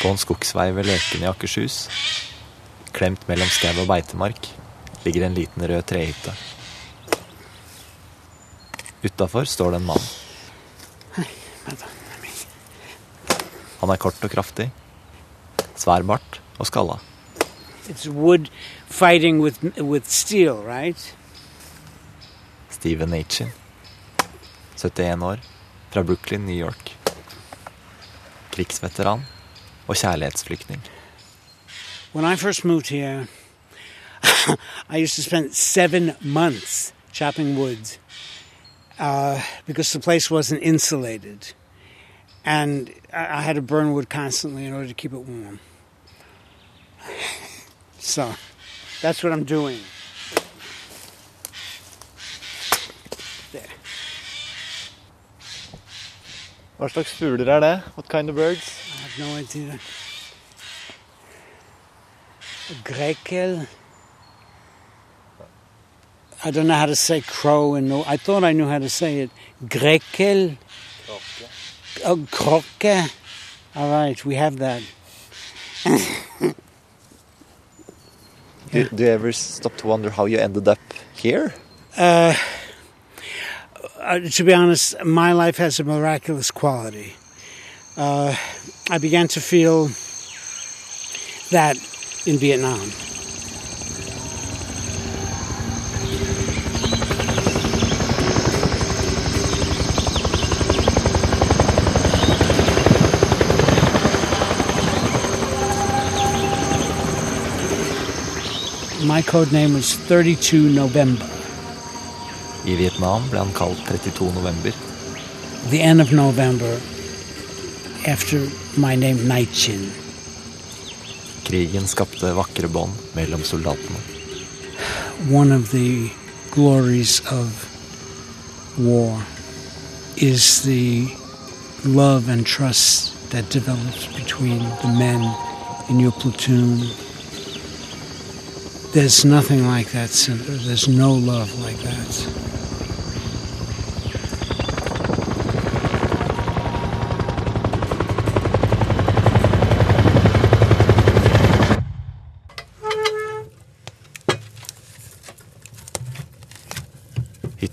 På en skogsvei ved Løken i Akershus, klemt mellom skau og beitemark, ligger en liten rød trehytte. Utafor står det en mann. Han er kort og kraftig, svær bart og skalla. It's wood fighting with with steel, right? Steven Aitchin, 71 år, fra Brooklyn, New York. Krigsveteran og kjærlighetsflyktning. When I first moved here, I used to spend seven months chopping wood uh, because the place wasn't insulated. And I I had to burn wood constantly in order to keep it warm. So that's what I'm doing. There. Hva slags fugler er det? What kind of birds? I no idea. Grekel. I don't know how to say crow and no. I thought I knew how to say it. Grekel. Oh, krokke. All right, we have that. Do, do you ever stop to wonder how you ended up here? Uh, uh, to be honest, my life has a miraculous quality. Uh, I began to feel that in Vietnam. My code name was 32 November. I Vietnam ble han kalt 32 november. the end of November after my name Neichin. Krigen skapte vakre bånd mellom soldatene. One of the glories of war is the love and trust that develops between the men in your platoon. There's nothing like that, Cinder. There's no love like that.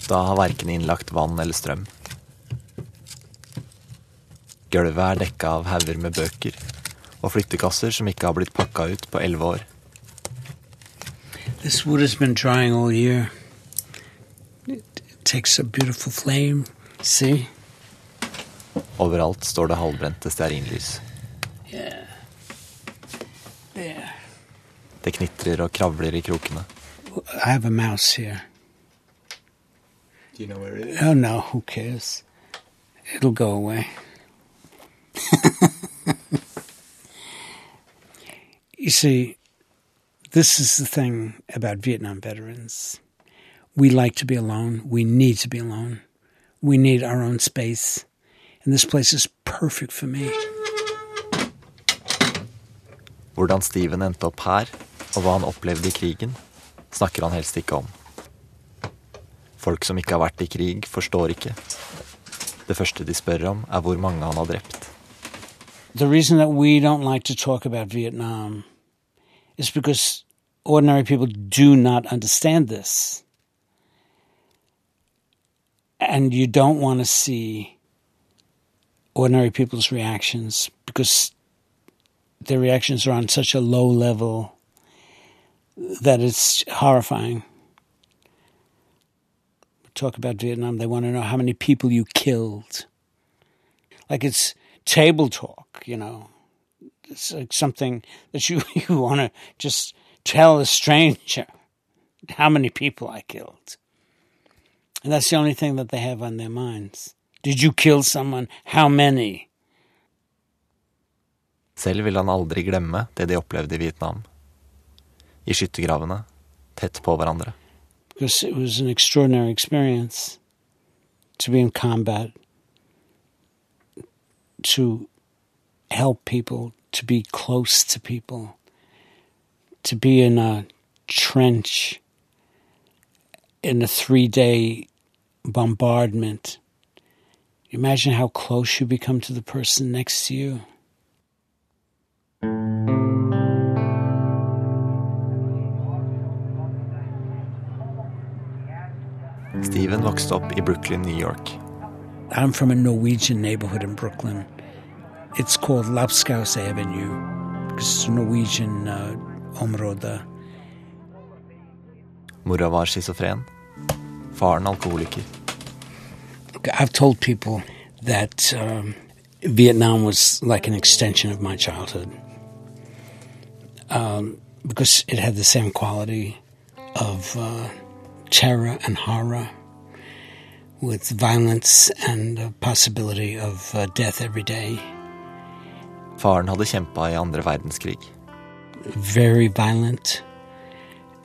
Hytta har verken innlagt vann eller strøm. Gulvet er dekka av hauger med bøker og flyttekasser som ikke har blitt pakka ut på elleve år. This wood has been drying all year. It, takes a beautiful flame. See? Overalt står det halvbrente stearinlys. Yeah. Det knitrer og kravler i krokene. I have a mouse here. Do you know where it Oh no, who cares? It'll go away. you see, this is the thing about Vietnam veterans. We like to be alone. We need to be alone. We need our own space. And this place is perfect for me. Hvordan Steven endte opp her, og hva han opplevde i krigen, snakker han helst ikke om. Folk som ikke har vært i krig, forstår ikke. Det første de spør om, er hvor mange han har drept. The reason that we don't like to talk about Vietnam is because ordinary people do not understand this. And you don't want to see ordinary people's reactions because their reactions are on such a low level that it's horrifying. Talk about Vietnam, they want to know how many people you killed. Like it's table talk, you know. It's like something that you, you want to just tell a stranger how many people I killed. And that's the only thing that they have on their minds. Did you kill someone? How many? Selv vil han aldri glemme det de opplevde i Vietnam. I skyttergravene, tett på hverandre. Because it was an extraordinary experience to be in combat, to help people, to be close to people, to be in a trench in a three day bombardment. Imagine how close you become to the person next to you. Steven vokste opp i Brooklyn, New York. I'm from a Norwegian neighborhood in Brooklyn. It's called Lapskaus Avenue because it's a Norwegian uh, område. Mora var schizofren. Faren alkoholiker. I've told people that um, Vietnam was like an extension of my childhood um, because it had the same quality of uh, terror and horror with violence and the possibility of uh, death every day. Faren hadde kjempa i andre verdenskrig. Very violent.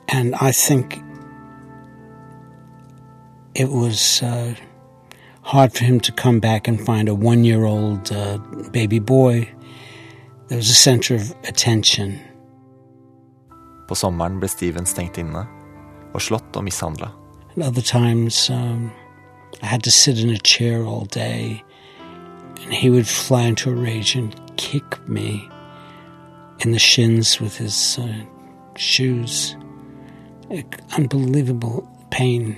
And I think it was uh, hard for him to come back and find a one year old uh, baby boy that was a center of attention. På sommeren ble Steven stengt inne og slått og mishandla. And other times, um, I had to sit in a chair all day, and he would fly into a rage and kick me in the shins with his uh, shoes. Unbelievable pain.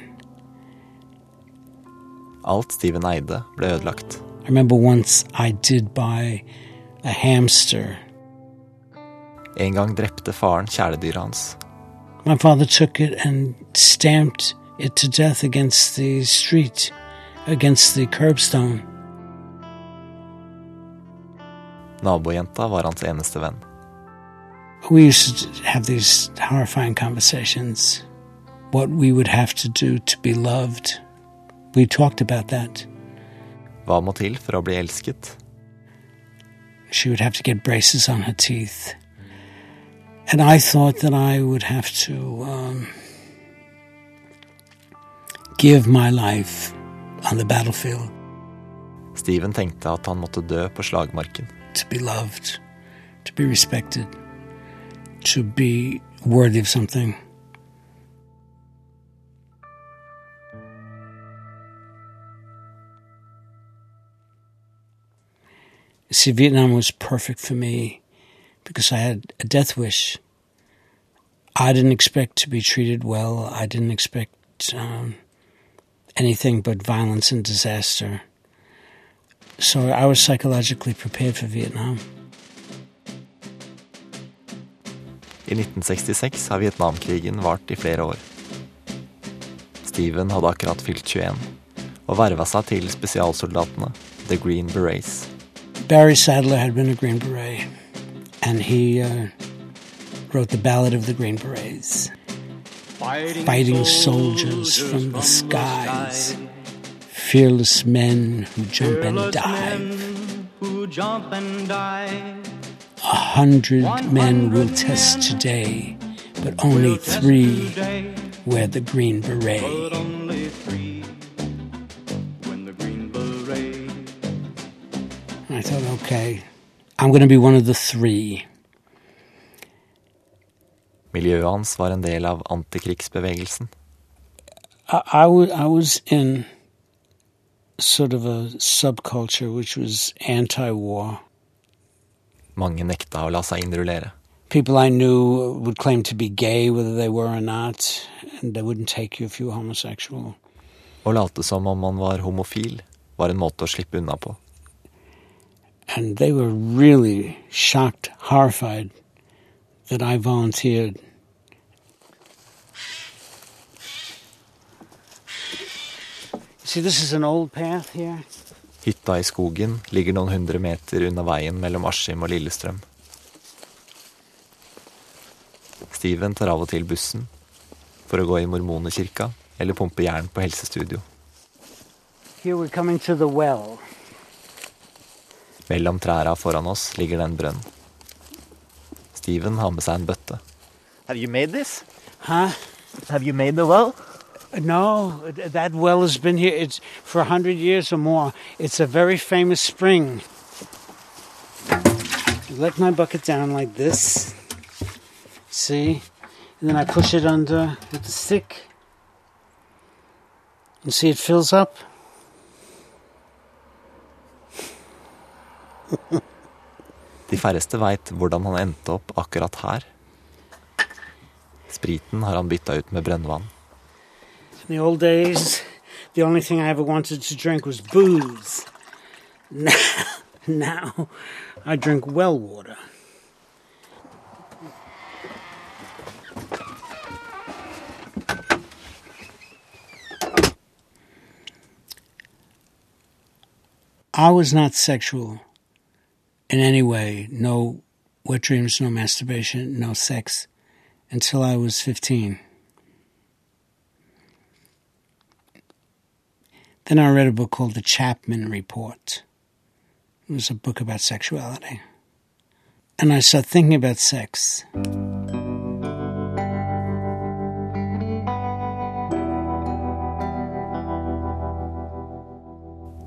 Alt Steven eide, ble ødelagt. I remember once I did buy a hamster. En gang drepte faren kjæledyret hans. My father took it and stamped it to death against the street, against the curbstone. Nabojenta var hans eneste venn. We used to have these horrifying conversations. What we would have to do to be loved. We talked about that. Hva må til for å bli elsket? She would have to get braces on her teeth. And I thought that I would have to um, give my life on the battlefield Steven tenkte at han måtte dø på slagmarken. to be loved, to be respected, to be worthy of something. See, Vietnam was perfect for me because I had a death wish. I didn't expect to be treated well. I didn't expect um, anything but violence and disaster. So I was psychologically prepared for Vietnam. I 1966 har Vietnamkrigen vart i flere år. Steven hadde akkurat fylt 21 og verva seg til spesialsoldatene, The Green Berets. Barry Sadler had been a Green Beret, and he uh, wrote the Ballad of the Green Berets. Fighting soldiers from the skies, fearless men who jump and dive. Who jump and dive. A hundred men will test today, but only three wear the Green Beret. But only three the green beret. I thought, okay, I'm gonna be one of the three. Miljøet hans var en del av antikrigsbevegelsen. I, I, was in sort of a subculture which was anti war. Mange nekta å la seg innrullere. People I knew would claim to be gay, whether they were or not, and they wouldn't take you if you were homosexual. Å late som om man var homofil, var en måte å slippe unna på. And they were really shocked, horrified that I volunteered. See, this is an old path here. Hytta i skogen ligger noen hundre meter unna veien mellom Askim og Lillestrøm. Steven tar av og til bussen for å gå i mormonekirka eller pumpe jern på helsestudio. Here we're coming to the well. Mellom trærne foran oss ligger det en brønn. Steven har med seg en bøtte. Have you made this? Huh? Have you made the well? No, th- that well has been here it's for a hundred years or more. It's a very famous spring. I let my bucket down like this. See? And then I push it under with the stick. And see it fills up. In the old days, the only thing I ever wanted to drink was booze. Now, now I drink well water. I was not sexual in any way. No wet dreams, no masturbation, no sex until I was 15. Then I read a book called The Chapman Report. It was a book about sexuality. And I started thinking about sex.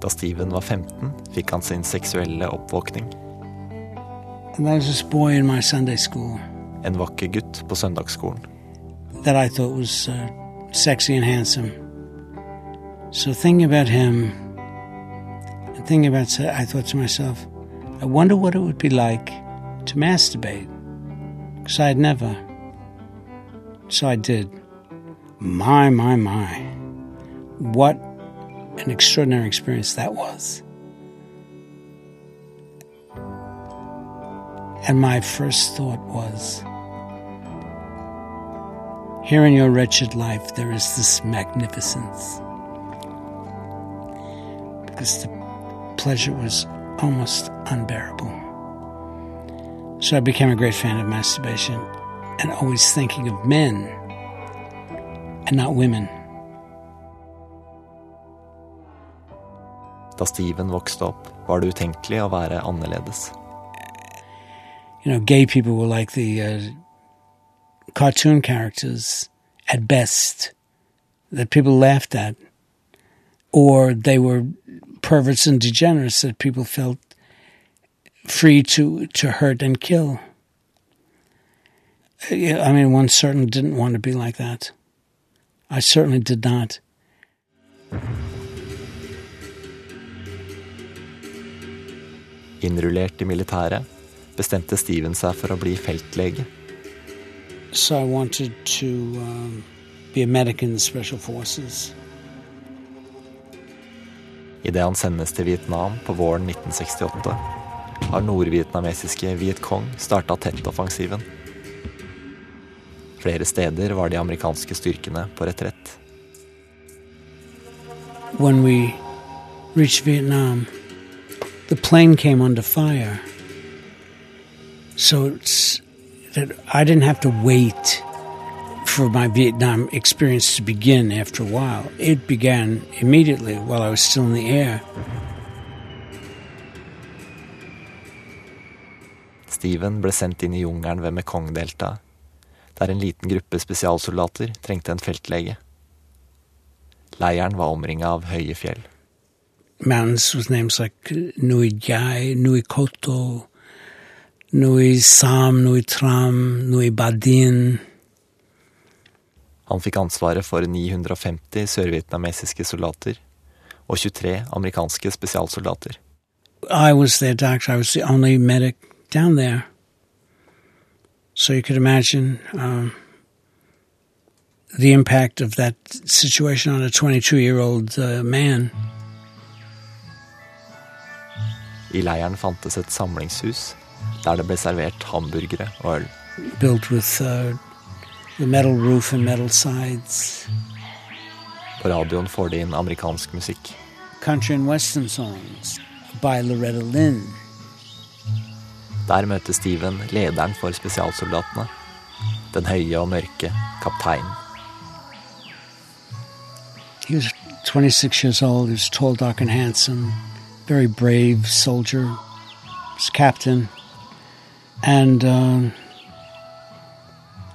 Da Steven var 15, fikk han sin seksuelle oppvåkning. And there was this boy in my Sunday school En vakker gutt på søndagsskolen. that I thought was uh, sexy and handsome. So thinking about him and thinking about, I thought to myself, I wonder what it would be like to masturbate. Because I had never. So I did. My, my, my. What an extraordinary experience that was. And my first thought was, here in your wretched life, there is this magnificence. Because the pleasure was almost unbearable. So I became a great fan of masturbation and always thinking of men and not women. Da Steven vokste opp, var det utenkelig å være annerledes. You know, gay people were like the uh, cartoon characters at best that people laughed at, or they were perverts and degenerates that people felt free to, to hurt and kill. I mean, one certainly didn't want to be like that. I certainly did not. Innrullert i militæret bestemte Steven seg for å bli feltlege. So to um, be a medic in the special forces. Idet han sendes til Vietnam på våren 1968, har nordvietnamesiske Viet Cong starta tettoffensiven. Flere steder var de amerikanske styrkene på retrett. when we reached Vietnam, the plane came under fire. So it's that I didn't have to wait for my Vietnam experience to begin after a while. It began immediately while I was still in the air. Steven ble sendt inn i jungelen ved Mekong-deltaet, der en liten gruppe spesialsoldater trengte en feltlege. Leiren var omringa av høye fjell. Mountains with names like Nui Jai, Nui Koto, Nui Sam, Nui Tram, Nui Badin. Han fikk ansvaret for 950 sørvietnamesiske soldater og 23 amerikanske spesialsoldater. I was their doctor. I was the only medic down there. So you could imagine um, the impact of that situation on a 22 year old uh, man. I leiren fantes et samlingshus der det ble servert hamburgere og øl. built with uh, the metal roof and metal sides, På radioen får de inn amerikansk musikk. country and western songs by Loretta Lynn. Der møter Steven lederen for spesialsoldatene. Den høye og mørke kapteinen. He was 26 years old. He was tall, dark, and handsome. Very brave soldier. Was captain. And um,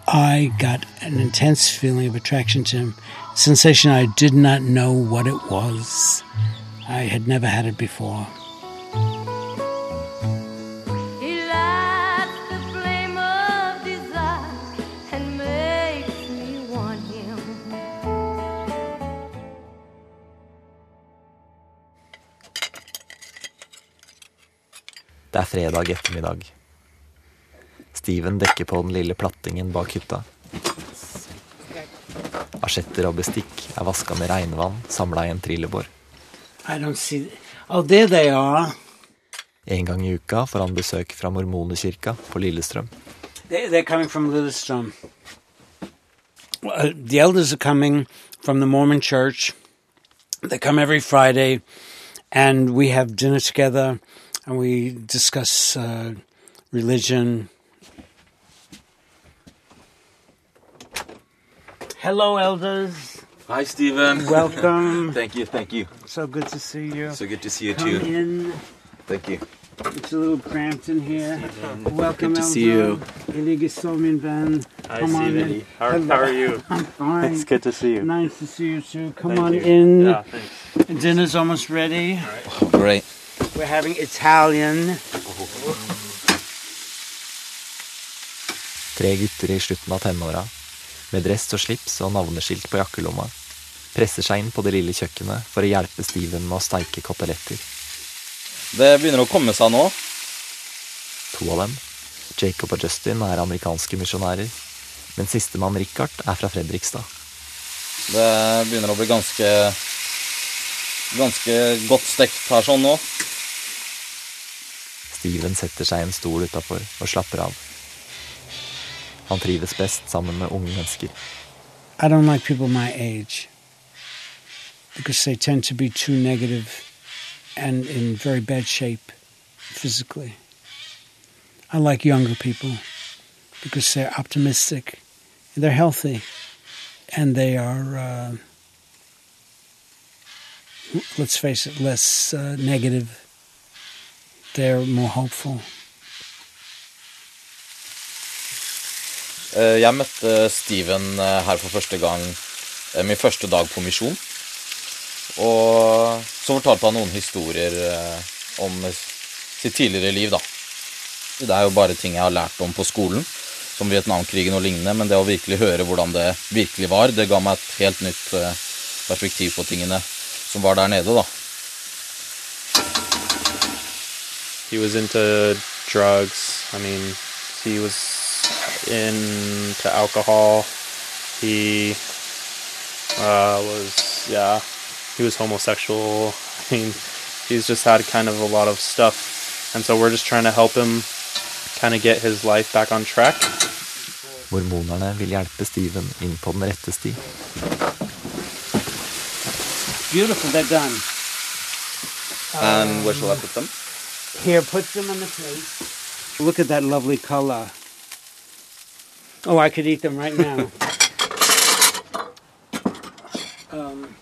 I got an intense feeling of attraction to him. Sensation I did not know what it was. I had never had it before. He lights the flame of desire and makes me want him. Det er fredag ettermiddag. Steven dekker på den lille plattingen bak hytta. Asjetter og bestikk er vaska med regnvann samla i en trillebår. I don't see. Oh, there they are. En gang i uka får han besøk fra mormonekirka på Lillestrøm. They, they're coming from Lillestrøm. The elders are coming from the Mormon church. They come every Friday, and we have dinner together, and we discuss uh, religion. Hello, elders. Hi, Stephen. Welcome. Thank you, thank you. so good to see you. So good to see you Come too. in. Thank you. It's a little cramped in here. Welcome, Good to see you. Elige Somin Van. Hi, Come Stephen. How, how are you? I'm fine. It's good to see you. Nice to see you too. Come Thank on you. in. Yeah, thanks. Dinner's almost ready. Great. We're having Italian. Tre gutter i slutten av tenåra, med dress og slips og navneskilt på jakkelomma, presser seg inn på det lille kjøkkenet for å hjelpe Steven med å steike koteletter. Det begynner å komme seg nå. To av dem, Jacob og Justin, er amerikanske misjonærer, men sistemann Richard er fra Fredrikstad. Det begynner å bli ganske ganske godt stekt her sånn nå. Steven setter seg i en stol utafor og slapper av. Han trives best sammen med unge mennesker. I don't like people my age because they tend to be too negative and in very bad shape physically. I like younger people because they're optimistic, and they're healthy, and they are, uh, let's face it, less uh, negative. They're more hopeful. Jeg møtte Steven eh, her for første gang eh, min første dag på misjon. Og så fortalte han noen historier eh, om sitt tidligere liv, da. Det er jo bare ting jeg har lært om på skolen, som Vietnamkrigen og lignende, men det å virkelig høre hvordan det virkelig var, det ga meg et helt nytt eh, perspektiv på tingene som var der nede, da. He was into drugs. I mean, he was into alcohol. He uh, was, yeah, he was homosexual. I mean, he's just had kind of a lot of stuff. And so we're just trying to help him kind of get his life back on track. Mormonerne vil hjelpe Steven inn på den rette sti. Beautiful, they're done. And where shall I put them? Here, put them on the plate. Look at that lovely color. Oh, I could eat them right now. um,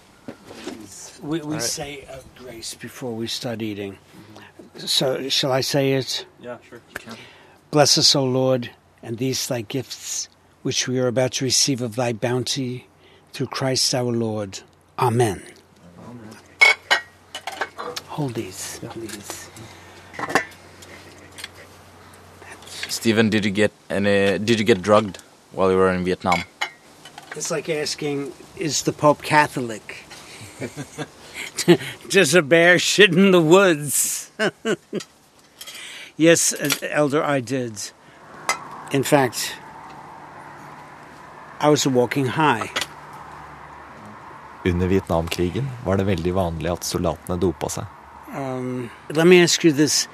we we say a grace before we start eating. So, shall I say it? Yeah, sure. Bless us, O Lord, and these thy gifts, which we are about to receive of thy bounty, through Christ our Lord. Amen. Hold these, please. Steven, did you get any? Did you get drugged while you were in Vietnam? It's like asking, is the Pope Catholic? Does a bear shit in the woods? yes, uh, Elder, I did. In fact, I was walking high. Under Vietnamkrigen var det veldig vanlig at soldatene dopa seg. Um, let me ask you this.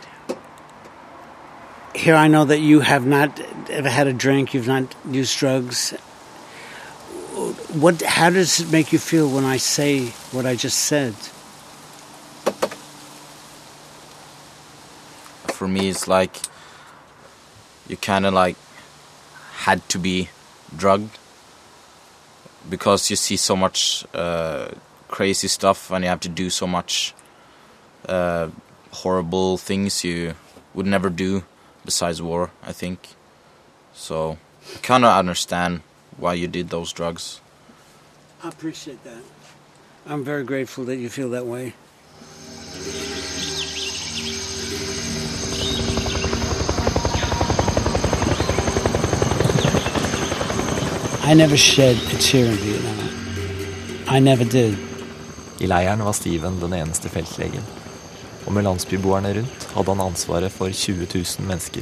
Here, I know that you have not ever had a drink, you've not used drugs. What? How does it make you feel when I say what I just said? For me, it's like you kind of like had to be drugged because you see so much uh, crazy stuff and you have to do so much uh, horrible things you would never do besides war. I think so. I kind of understand why you did those drugs. I appreciate that. I'm very grateful that you feel that way. I never shed a tear in Vietnam. I never did. I leiren var Steven den eneste feltlegen. Og med landsbyboerne rundt hadde han ansvaret for 20 000 mennesker.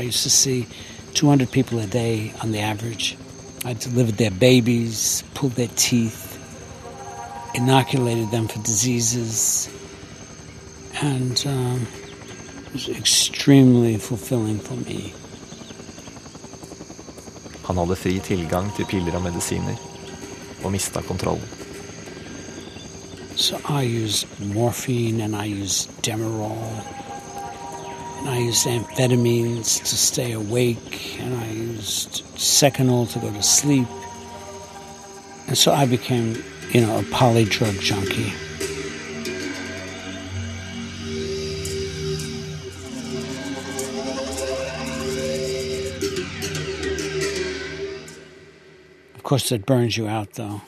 I used to see 200 people a day on the average. I delivered their babies, pulled their teeth, inoculated them for diseases, and um, it was extremely fulfilling for me. Han hadde fri tilgang til piller og medisiner, og mista kontrollen. So I used morphine and I used Demerol. And I used amphetamines to stay awake. And I used Seconal to go to sleep. And so I became, you know, a polydrug junkie. Of course, it burns you out, though.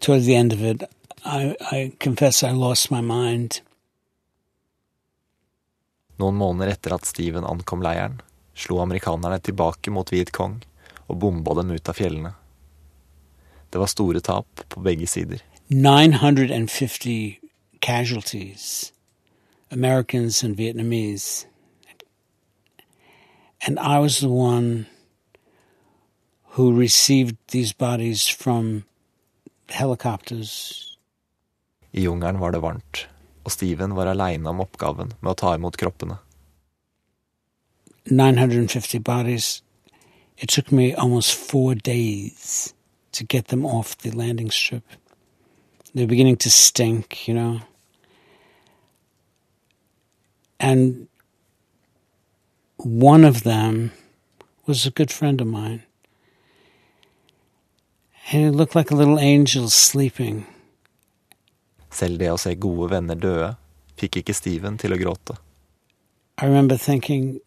Towards the end of it, I, I confess I lost my mind. Noen måneder etter at Steven ankom leiren, slo amerikanerne tilbake mot Viet Cong og bomba dem ut av fjellene. Det var store tap på begge sider. 950 casualties, Americans and Vietnamese. And I was the one who received these bodies from helicopters. I jungelen var det varmt, og Steven var aleine om oppgaven med å ta imot kroppene. 950 bodies. It took me almost four days to get them off the landing strip. They were beginning to stink, you know. And one of them was a good friend of mine. And he looked like a little angel sleeping. Selv det å se gode venner døde fikk ikke Steven til å gråte. Thinking.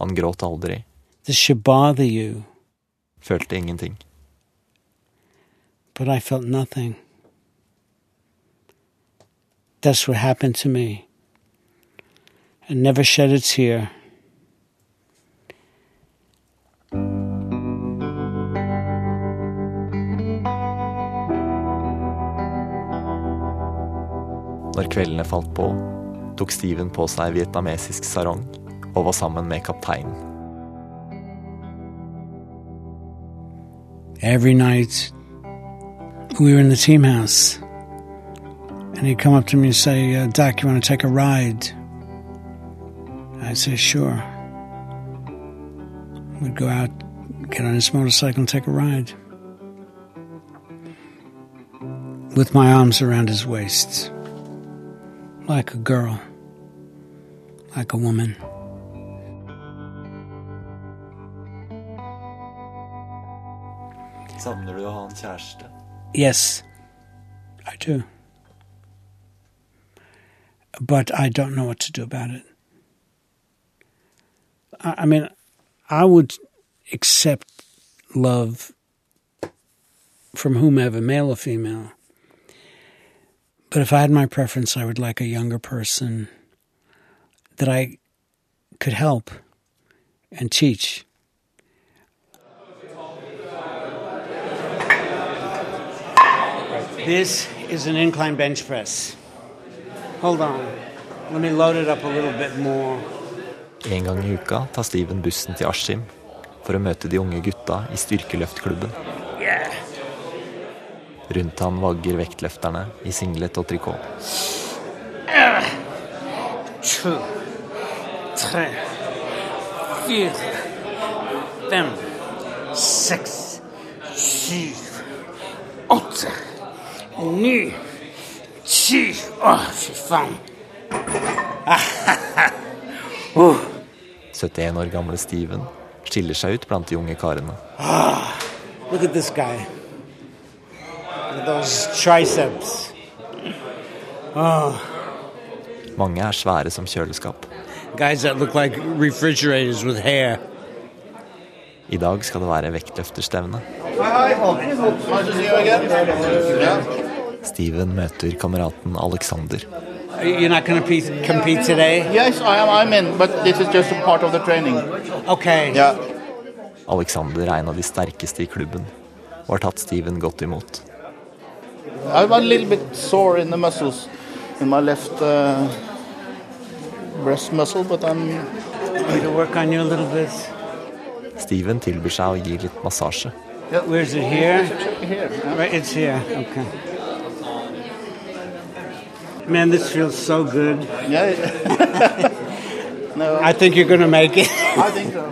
Han gråt aldri, følte ingenting. but I felt nothing. That's what happened to me. I never shed a tear. Kveldene falt på, tok Steven på seg vietnamesisk sarong og var sammen med kapteinen. Every night, we were in the team house, and he'd come up to me and say, uh, Doc, you want to take a ride? I'd say, sure. We'd go out, get on his motorcycle, and take a ride. With my arms around his waist, like a girl, like a woman. Savner du å ha en kjæreste? Yes, I do. But I don't know what to do about it. I, I mean, I would accept love from whomever, male or female. But if I had my preference, I would like a younger person that I could help and teach. This is an incline bench press. Hold on. Let me load it up a little bit more. En gang i uka tar Steven bussen til Askim for å møte de unge gutta i styrkeløftklubben. Rundt han vagger vektløfterne i singlet og trikot. To, tre, fire, fem, seks, syv, åtte, ni, ti Å, fy faen. 71 år gamle Steven skiller seg ut blant de unge karene. Look at this guy. Those triceps. Mange er svære som kjøleskap. Guys that look like refrigerators with hair. I dag skal det være vektløfterstevne. Steven møter kameraten Alexander. You're not going to compete today? Yes, I am. I'm in, but this is just a part of the training. Okay. Yeah. Alexander er en av de sterkeste i klubben og har tatt Steven godt imot. I'm a little bit sore in the muscles in my left uh, breast muscle, but I'm We to work on you a little bit. Steven tilbyr seg å gi litt massasje. Where's it here? here. yeah. Right, it's here. Okay. Man, this feels so good. Yeah, no, I think you're gonna make it. I think so.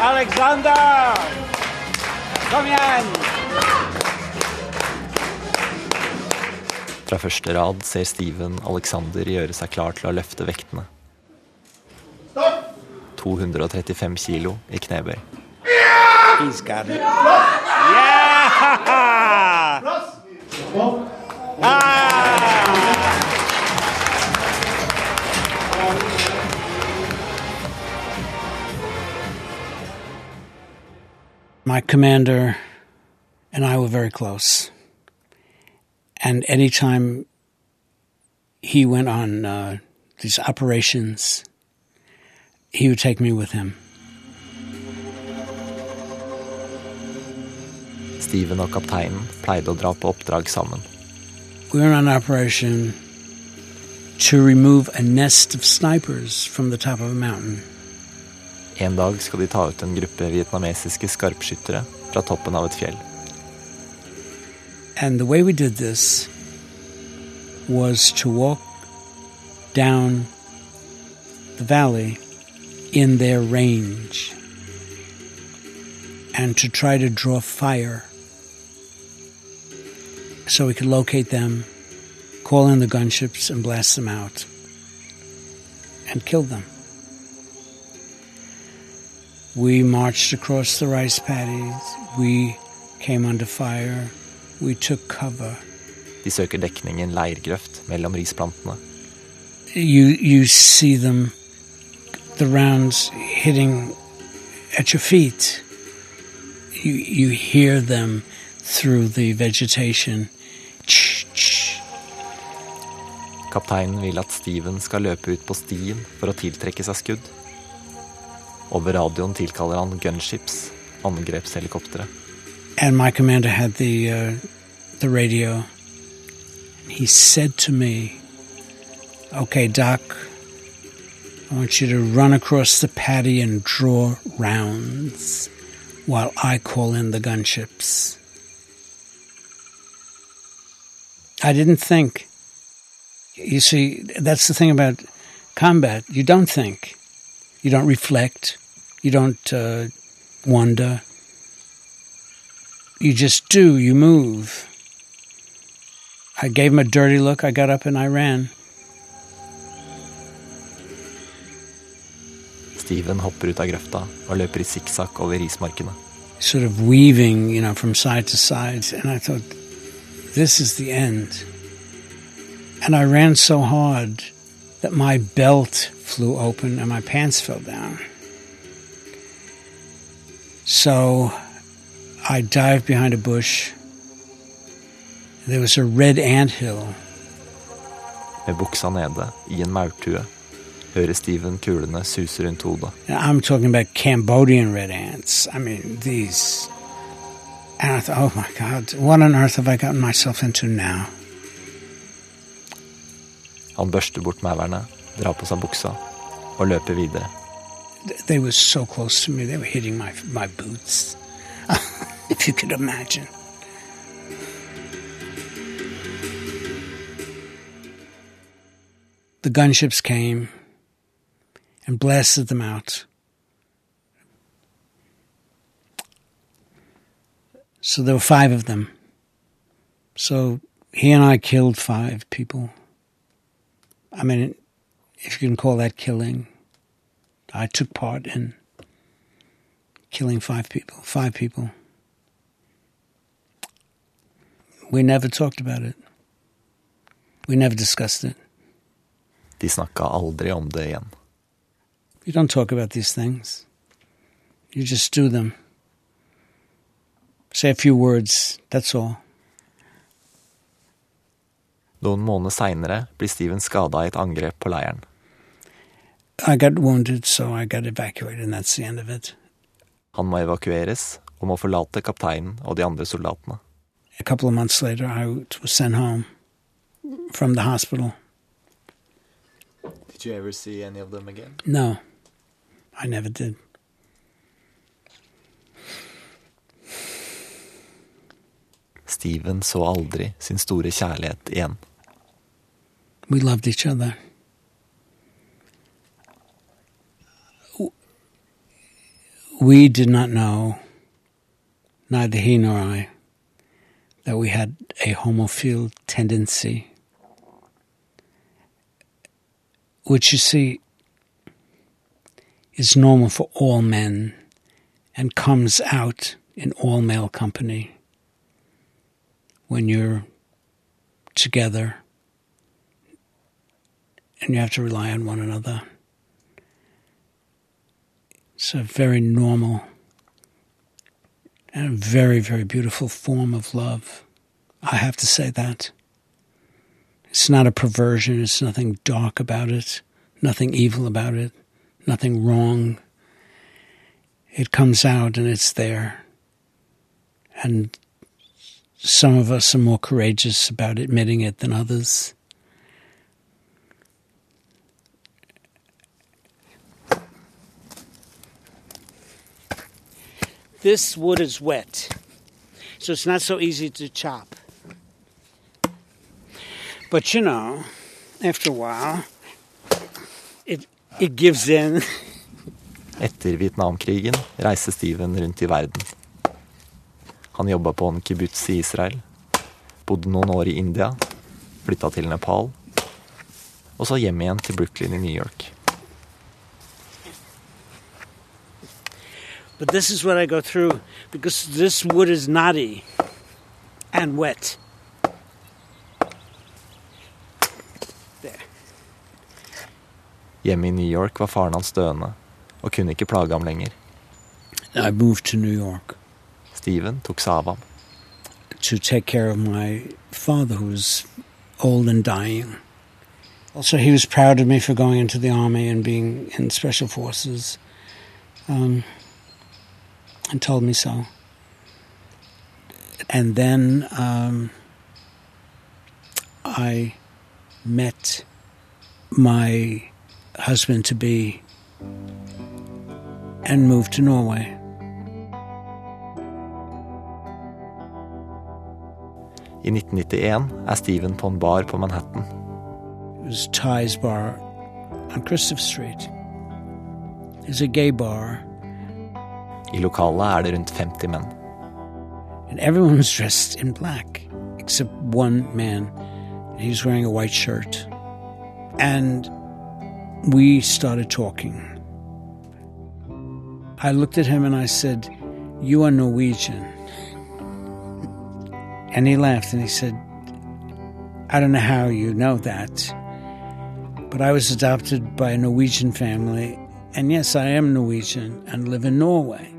Alexander! Kom igjen! Fra første rad ser Steven Alexander gjøre seg klar til å løfte vektene. 235 kilo i knebøy. He's got it. Yeah! My commander and I were very close. And anytime he went on uh, these operations, he would take me with him. Steven og kapteinen pleide å dra på oppdrag sammen. We were on an operation to remove a nest of snipers from the top of a mountain. En dag skal de ta ut en gruppe vietnamesiske skarpskyttere fra toppen av et fjell. And the way we did this was to walk down the valley in their range and to try to draw fire so we could locate them, call in the gunships, and blast them out and kill them. We marched across the rice paddies. We came under fire. We took cover. De søker dekning i en leirgrøft mellom risplantene. You you see them, the rounds hitting at your feet. You you hear them through the vegetation. Ch, ch. Kapteinen vil at Steven skal løpe ut på stien for å tiltrekke seg skudd. Over radioen tilkaller han gunships, angrepshelikoptre. And my commander had the uh, the radio. He said to me, "Okay, Doc, I want you to run across the paddy and draw rounds while I call in the gunships." I didn't think. You see, that's the thing about combat. You don't think. You don't reflect. You don't uh, wonder. You just do. You move. I gave him a dirty look. I got up and I ran. Steven hopper ut av grøfta og løper i sikksakk over rismarkene. Sort of weaving, you know, from side to side. And I thought, this is the end. And I ran so hard that my belt flew open and my pants fell down. So I dived behind a bush. There was a red ant hill. Med buksa nede, i en maurtue, hører Steven kulene suse rundt hodet. I'm talking about Cambodian red ants. I mean, these. And I thought, oh my God, what on earth have I gotten myself into now? Han børster bort maurene, drar på seg buksa og løper videre. They were so close to me. They were hitting my my boots. if you could imagine. The gunships came and blasted them out. So there were five of them. So he and I killed five people. I mean, if you can call that killing. I took part in killing five people. Five people. We never talked about it. We never discussed it. De snakka aldri om det igjen. You don't talk about these things. You just do them. Say a few words, that's all. Noen måneder seinere blir Steven skada i et angrep på leiren. Wounded, so I got evacuated, and that's the end of it. Han må evakueres og må forlate kapteinen og de andre soldatene. a couple of months later, I was sent home from the hospital. Did you ever see any of them again? No, I never did. Steven så aldri sin store kjærlighet igjen. We loved each other. We did not know, neither he nor I, that we had a homophile tendency, which you see is normal for all men and comes out in all male company when you're together and you have to rely on one another. It's a very normal and a very, very beautiful form of love. I have to say that. It's not a perversion, it's nothing dark about it, nothing evil about it, nothing wrong. It comes out and it's there. And some of us are more courageous about admitting it than others. This wood is wet, so it's not so easy to chop. But you know, after a while, it it gives in. Etter Vietnamkrigen reiste Steven rundt i verden. Han jobba på en kibbutz i Israel, bodde noen år i India, flytta til Nepal, og så hjem igjen til Brooklyn i New York. But this is what I go through because this wood is knotty and wet. There. Hjemme i New York var faren hans døende, og kunne ikke plage ham lenger. I moved to New York Steven tok seg av ham. to take care of my father, who was old and dying. Also, he was proud of me for going into the army and being in special forces, um, and told me so. And then um, I met my husband to be and moved to Norway. I 1991 er Steven på en bar på Manhattan. It was Ty's Bar on Christopher Street. It's a gay bar, I lokalet er det rundt 50 menn. and everyone was dressed in black except one man. He was wearing a white shirt. And we started talking. I looked at him and I said, You are Norwegian. And he laughed and he said, I don't know how you know that, but I was adopted by a Norwegian family. And yes, I am Norwegian and live in Norway.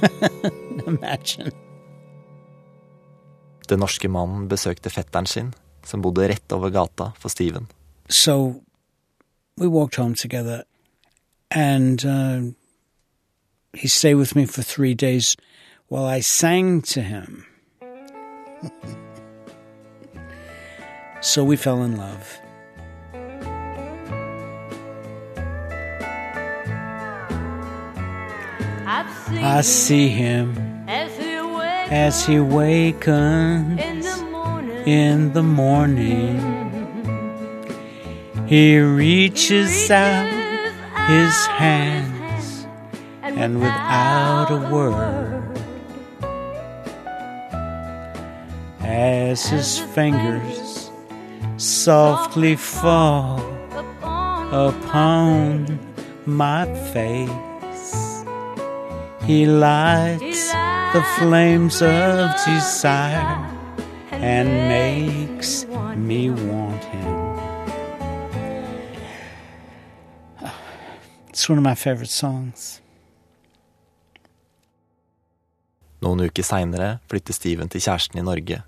Imagine. Den norske mannen besøkte fetteren sin, som bodde rett over gata for Steven. So we walked home together, and uh, he stayed with me for three days while I sang to him. so we fell in love. I see him as he wakes as he wakens in the morning. in the morning. He reaches out his hands and without a word, as his fingers softly fall upon my face, he lights the flames of desire and makes me want him. It's one of my favorite songs. Noen uker seinere flytter Steven til kjæresten i Norge,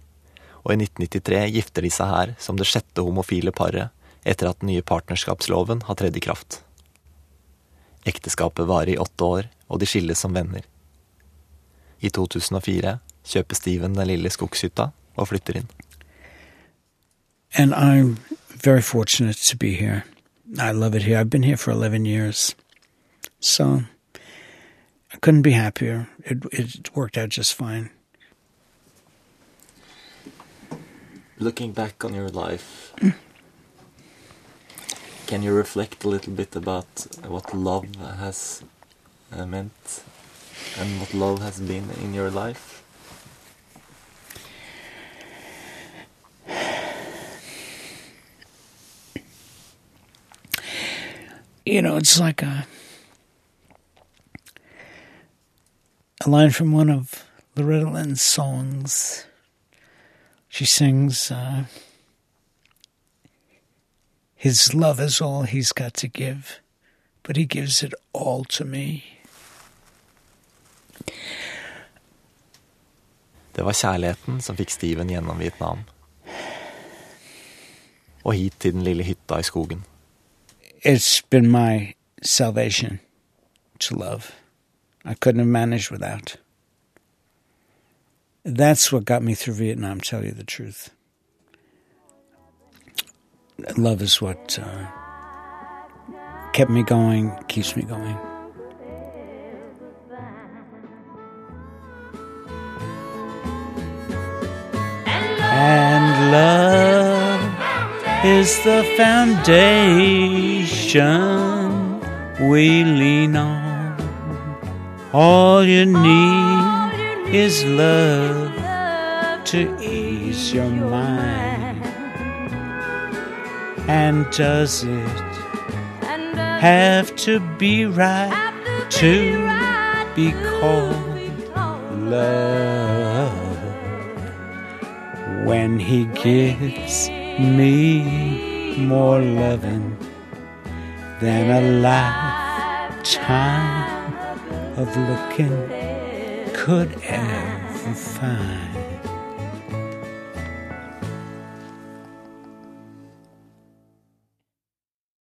og i 1993 gifter de seg her som det sjette homofile paret etter at den nye partnerskapsloven har tredd i kraft. Ekteskapet varer i åtte år, og de skilles som venner. I 2004 kjøper Steven den lille skogshytta og flytter inn. And I'm very fortunate to be here. I love it here. I've been here for 11 years. So I couldn't be happier. It, it worked out just fine. Looking back on your life, can you reflect a little bit about what love has uh, meant and what love has been in your life? You know, it's like a a line from one of Loretta Lynn's songs. She sings, uh, His love is all he's got to give, but he gives it all to me. Det var kjærligheten som fikk Steven gjennom Vietnam. Og hit til den lille hytta i skogen. It's been my salvation to love. I couldn't have managed without. That's what got me through Vietnam, tell you the truth. Love is what uh, kept me going, keeps me going. And love is the foundation we lean on. All you need is love to ease your mind. And does it have to be right to be called love? When he gives me more loving than a lifetime of looking could ever find.